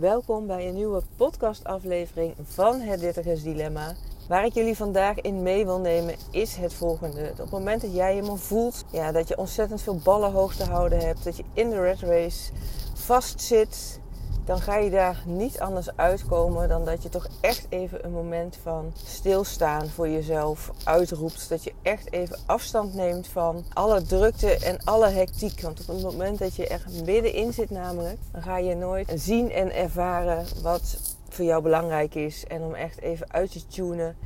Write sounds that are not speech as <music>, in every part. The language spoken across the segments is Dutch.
Welkom bij een nieuwe podcastaflevering van het Dertigers Dilemma. Waar ik jullie vandaag in mee wil nemen is het volgende. Op het moment dat jij helemaal voelt ja, dat je ontzettend veel ballen hoog te houden hebt, dat je in de red race vastzit, dan ga je daar niet anders uitkomen dan dat je toch echt even een moment van stilstaan voor jezelf uitroept. Dat je echt even afstand neemt van alle drukte en alle hectiek. Want op het moment dat je er middenin zit namelijk, dan ga je nooit zien en ervaren wat voor jou belangrijk is. En om echt even uit te tunen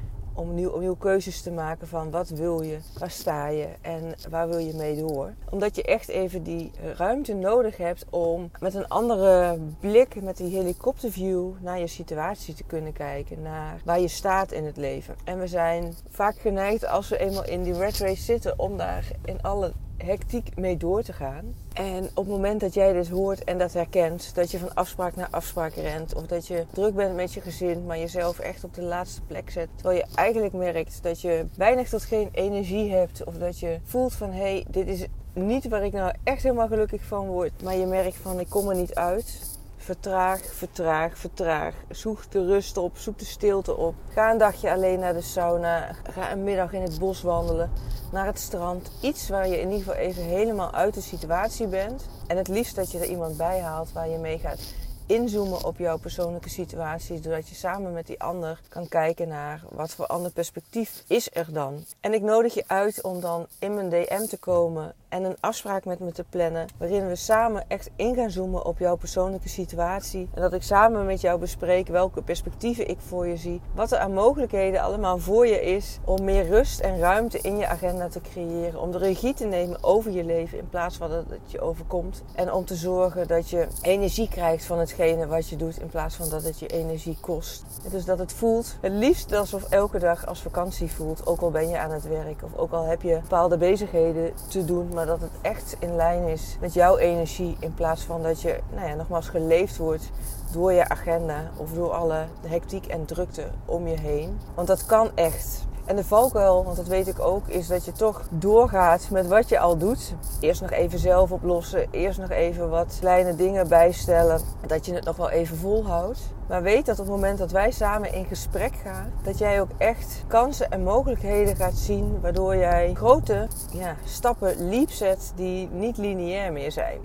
om nieuw, opnieuw keuzes te maken van wat wil je, waar sta je en waar wil je mee door. Omdat je echt even die ruimte nodig hebt om met een andere blik, met die helikopterview naar je situatie te kunnen kijken. Naar waar je staat in het leven. En we zijn vaak geneigd als we eenmaal in die red race zitten om daar in alle hectiek mee door te gaan. En op het moment dat jij dit hoort en dat herkent, dat je van afspraak naar afspraak rent, of dat je druk bent met je gezin, maar jezelf echt op de laatste plek zet, terwijl je eigenlijk merkt dat je weinig tot geen energie hebt, of dat je voelt van hé, hey, dit is niet waar ik nou echt helemaal gelukkig van word, maar je merkt van ik kom er niet uit. Vertraag, vertraag, vertraag. Zoek de rust op, zoek de stilte op. Ga een dagje alleen naar de sauna. Ga een middag in het bos wandelen naar het strand. Iets waar je in ieder geval even helemaal uit de situatie bent. En het liefst dat je er iemand bij haalt waar je mee gaat inzoomen op jouw persoonlijke situatie, zodat je samen met die ander kan kijken naar wat voor ander perspectief is er dan. En ik nodig je uit om dan in mijn DM te komen en een afspraak met me te plannen, waarin we samen echt in gaan zoomen op jouw persoonlijke situatie en dat ik samen met jou bespreek welke perspectieven ik voor je zie, wat er aan mogelijkheden allemaal voor je is om meer rust en ruimte in je agenda te creëren, om de regie te nemen over je leven in plaats van dat het je overkomt en om te zorgen dat je energie krijgt van het wat je doet in plaats van dat het je energie kost. Dus dat het voelt het liefst alsof elke dag als vakantie voelt. Ook al ben je aan het werk of ook al heb je bepaalde bezigheden te doen. Maar dat het echt in lijn is met jouw energie. In plaats van dat je nou ja, nogmaals geleefd wordt door je agenda of door alle hectiek en drukte om je heen. Want dat kan echt. En de valkuil, want dat weet ik ook, is dat je toch doorgaat met wat je al doet. Eerst nog even zelf oplossen, eerst nog even wat kleine dingen bijstellen. Dat je het nog wel even volhoudt. Maar weet dat op het moment dat wij samen in gesprek gaan, dat jij ook echt kansen en mogelijkheden gaat zien. Waardoor jij grote ja, stappen liep zet die niet lineair meer zijn.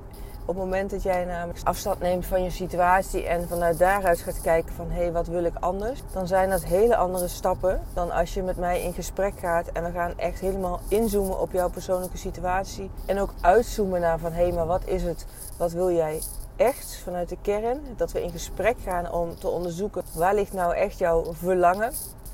Op het moment dat jij namelijk afstand neemt van je situatie en vanuit daaruit gaat kijken van hé, hey, wat wil ik anders? Dan zijn dat hele andere stappen dan als je met mij in gesprek gaat en we gaan echt helemaal inzoomen op jouw persoonlijke situatie. En ook uitzoomen naar van hé, hey, maar wat is het? Wat wil jij echt vanuit de kern? Dat we in gesprek gaan om te onderzoeken waar ligt nou echt jouw verlangen?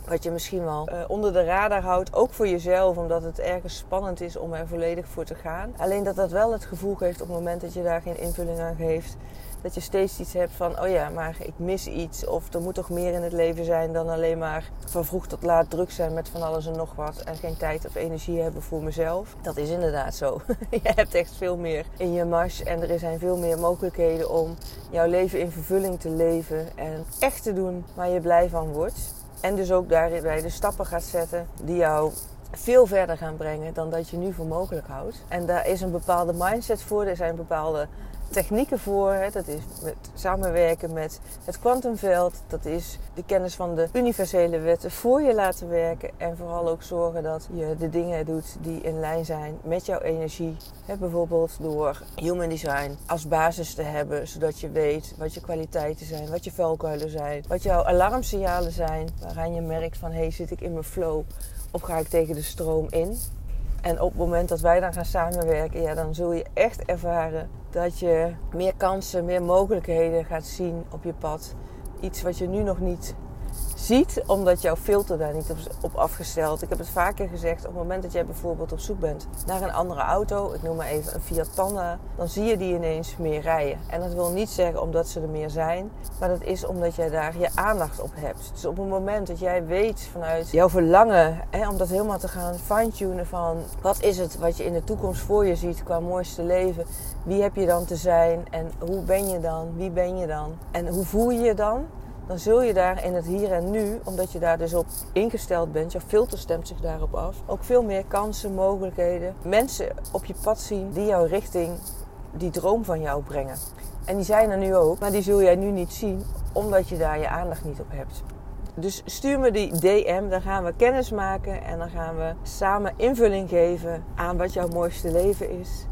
Wat je misschien wel uh, onder de radar houdt, ook voor jezelf, omdat het ergens spannend is om er volledig voor te gaan. Alleen dat dat wel het gevoel geeft op het moment dat je daar geen invulling aan geeft. Dat je steeds iets hebt van, oh ja, maar ik mis iets. Of er moet toch meer in het leven zijn dan alleen maar van vroeg tot laat druk zijn met van alles en nog wat. En geen tijd of energie hebben voor mezelf. Dat is inderdaad zo. <laughs> je hebt echt veel meer in je mars. En er zijn veel meer mogelijkheden om jouw leven in vervulling te leven. En echt te doen waar je blij van wordt. En dus ook daarbij de stappen gaat zetten die jou veel verder gaan brengen dan dat je nu voor mogelijk houdt. En daar is een bepaalde mindset voor, er zijn bepaalde technieken voor. Dat is met samenwerken met het kwantumveld. Dat is de kennis van de universele wetten voor je laten werken. En vooral ook zorgen dat je de dingen doet die in lijn zijn met jouw energie. bijvoorbeeld door human design als basis te hebben. Zodat je weet wat je kwaliteiten zijn, wat je vuilkuilen zijn. Wat jouw alarmsignalen zijn. Waaraan je merkt van hé, hey, zit ik in mijn flow? Of ga ik tegen de stroom in? En op het moment dat wij dan gaan samenwerken, ja, dan zul je echt ervaren dat je meer kansen, meer mogelijkheden gaat zien op je pad. Iets wat je nu nog niet ziet, omdat jouw filter daar niet op afgesteld. Ik heb het vaker gezegd, op het moment dat jij bijvoorbeeld op zoek bent naar een andere auto, ik noem maar even een Fiat Panda, dan zie je die ineens meer rijden. En dat wil niet zeggen omdat ze er meer zijn, maar dat is omdat jij daar je aandacht op hebt. Dus op het moment dat jij weet vanuit jouw verlangen, hè, om dat helemaal te gaan fine-tunen van wat is het wat je in de toekomst voor je ziet qua mooiste leven, wie heb je dan te zijn en hoe ben je dan, wie ben je dan en hoe voel je je dan? Dan zul je daar in het hier en nu, omdat je daar dus op ingesteld bent, jouw filter stemt zich daarop af, ook veel meer kansen, mogelijkheden, mensen op je pad zien die jouw richting die droom van jou brengen. En die zijn er nu ook, maar die zul jij nu niet zien omdat je daar je aandacht niet op hebt. Dus stuur me die DM, dan gaan we kennis maken en dan gaan we samen invulling geven aan wat jouw mooiste leven is.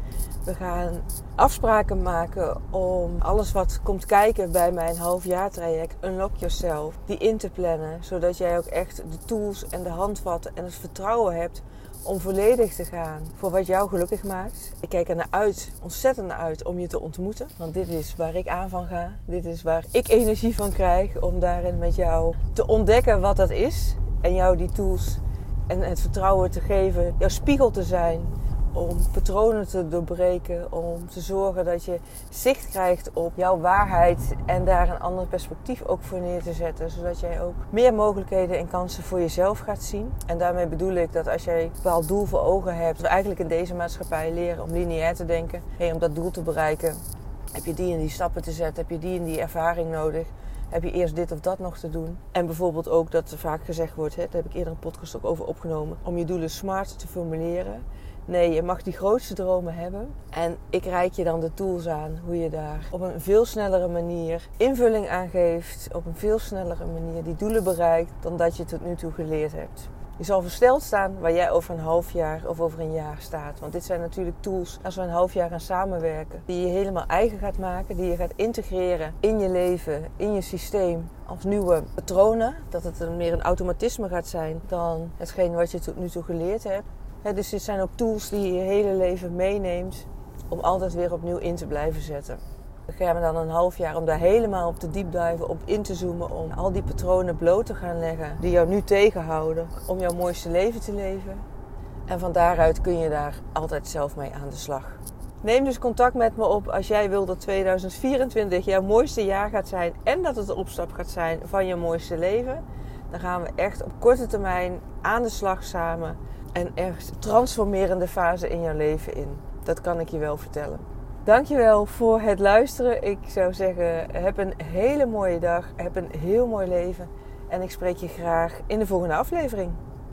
We gaan afspraken maken om alles wat komt kijken bij mijn halfjaartraject Unlock Yourself, die in te plannen. Zodat jij ook echt de tools en de handvatten en het vertrouwen hebt om volledig te gaan voor wat jou gelukkig maakt. Ik kijk er naar uit, ontzettend naar uit om je te ontmoeten. Want dit is waar ik aan van ga. Dit is waar ik energie van krijg om daarin met jou te ontdekken wat dat is. En jou die tools en het vertrouwen te geven, jouw spiegel te zijn om patronen te doorbreken, om te zorgen dat je zicht krijgt op jouw waarheid en daar een ander perspectief ook voor neer te zetten, zodat jij ook meer mogelijkheden en kansen voor jezelf gaat zien. En daarmee bedoel ik dat als jij een bepaald doel voor ogen hebt, we eigenlijk in deze maatschappij leren om lineair te denken, hey, om dat doel te bereiken, heb je die en die stappen te zetten, heb je die en die ervaring nodig heb je eerst dit of dat nog te doen. En bijvoorbeeld ook dat er vaak gezegd wordt, hè, daar heb ik eerder een podcast ook over opgenomen, om je doelen smart te formuleren. Nee, je mag die grootste dromen hebben. En ik reik je dan de tools aan hoe je daar op een veel snellere manier invulling aan geeft. Op een veel snellere manier die doelen bereikt dan dat je tot nu toe geleerd hebt. Je zal versteld staan waar jij over een half jaar of over een jaar staat. Want dit zijn natuurlijk tools als we een half jaar gaan samenwerken. Die je helemaal eigen gaat maken. Die je gaat integreren in je leven, in je systeem. Als nieuwe patronen. Dat het meer een automatisme gaat zijn dan hetgeen wat je tot nu toe geleerd hebt dus dit zijn ook tools die je je hele leven meeneemt om altijd weer opnieuw in te blijven zetten. We dan een half jaar om daar helemaal op te diepdiven, op in te zoomen, om al die patronen bloot te gaan leggen die jou nu tegenhouden om jouw mooiste leven te leven. En van daaruit kun je daar altijd zelf mee aan de slag. Neem dus contact met me op als jij wil dat 2024 jouw mooiste jaar gaat zijn en dat het de opstap gaat zijn van je mooiste leven. Dan gaan we echt op korte termijn aan de slag samen en echt transformerende fase in jouw leven in. Dat kan ik je wel vertellen. Dankjewel voor het luisteren. Ik zou zeggen, heb een hele mooie dag. Heb een heel mooi leven. En ik spreek je graag in de volgende aflevering.